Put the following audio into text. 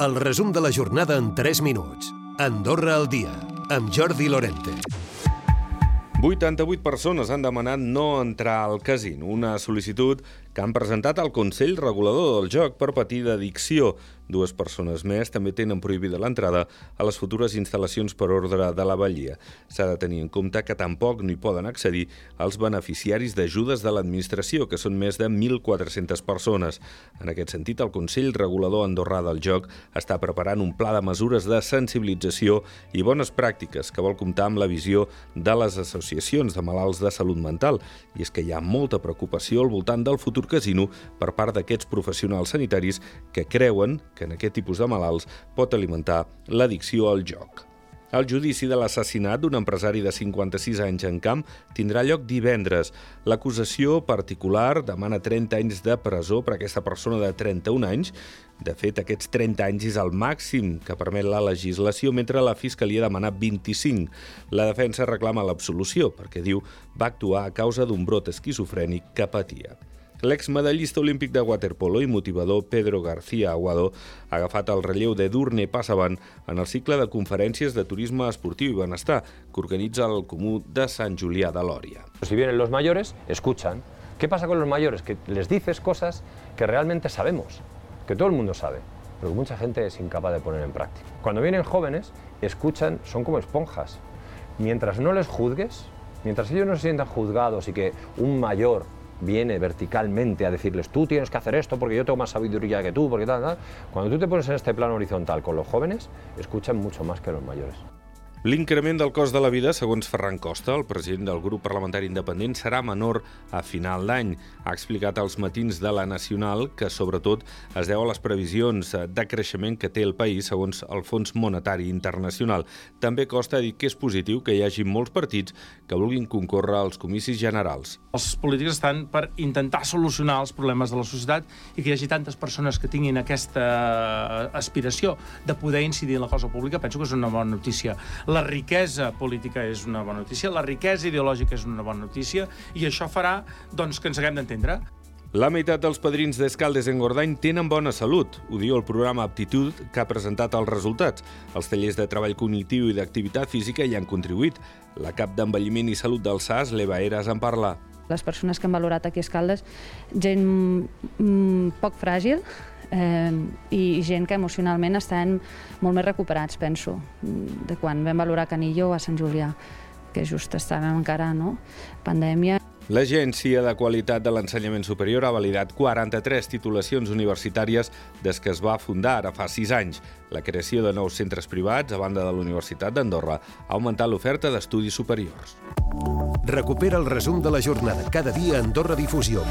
El resum de la jornada en 3 minuts. Andorra al dia, amb Jordi Lorente. 88 persones han demanat no entrar al casino, una sol·licitud que han presentat al Consell Regulador del Joc per patir d'addicció. Dues persones més també tenen prohibida l'entrada a les futures instal·lacions per ordre de la Vallia. S'ha de tenir en compte que tampoc no hi poden accedir els beneficiaris d'ajudes de l'administració, que són més de 1.400 persones. En aquest sentit, el Consell Regulador Andorrà del Joc està preparant un pla de mesures de sensibilització i bones pràctiques que vol comptar amb la visió de les associacions de malalts de salut mental. I és que hi ha molta preocupació al voltant del futur casino per part d'aquests professionals sanitaris que creuen que en aquest tipus de malalts pot alimentar l'addicció al joc. El judici de l'assassinat d'un empresari de 56 anys en camp tindrà lloc divendres. L'acusació particular demana 30 anys de presó per a aquesta persona de 31 anys. De fet, aquests 30 anys és el màxim que permet la legislació, mentre la Fiscalia demana 25. La defensa reclama l'absolució perquè diu va actuar a causa d'un brot esquizofrènic que patia. L'exmedallista olímpic de waterpolo i motivador Pedro García Aguado ha agafat el relleu de Durne Passavant en el cicle de conferències de turisme esportiu i benestar que organitza el Comú de Sant Julià de Lòria. Si vienen los mayores, escuchan. ¿Qué pasa con los mayores? Que les dices cosas que realmente sabemos, que todo el mundo sabe, pero que mucha gente es incapaz de poner en práctica. Cuando vienen jóvenes, escuchan, son como esponjas. Mientras no les juzgues, mientras ellos no se sientan juzgados y que un mayor viene verticalmente a decirles tú tienes que hacer esto porque yo tengo más sabiduría que tú, porque tal, tal. Cuando tú te pones en este plano horizontal con los jóvenes, escuchan mucho más que los mayores. L'increment del cost de la vida, segons Ferran Costa, el president del grup parlamentari independent, serà menor a final d'any. Ha explicat als matins de la Nacional que, sobretot, es deu a les previsions de creixement que té el país segons el Fons Monetari Internacional. També Costa ha dit que és positiu que hi hagi molts partits que vulguin concórrer als comicis generals. Els polítics estan per intentar solucionar els problemes de la societat i que hi hagi tantes persones que tinguin aquesta aspiració de poder incidir en la cosa pública, penso que és una bona notícia la riquesa política és una bona notícia, la riquesa ideològica és una bona notícia i això farà doncs, que ens haguem d'entendre. La meitat dels padrins d'Escaldes en Gordany tenen bona salut, ho diu el programa Aptitud que ha presentat els resultats. Els tallers de treball cognitiu i d'activitat física hi han contribuït. La cap d'envelliment i salut del SAS, l'Eva Eras, en parla. Les persones que han valorat aquí a Escaldes, gent mm, poc fràgil, eh, i gent que emocionalment estan molt més recuperats, penso, de quan vam valorar Canillo a Sant Julià, que just estàvem encara, no?, pandèmia. L'Agència de Qualitat de l'Ensenyament Superior ha validat 43 titulacions universitàries des que es va fundar ara fa 6 anys. La creació de nous centres privats, a banda de la Universitat d'Andorra, ha augmentat l'oferta d'estudis superiors. Recupera el resum de la jornada cada dia a Andorra Difusió.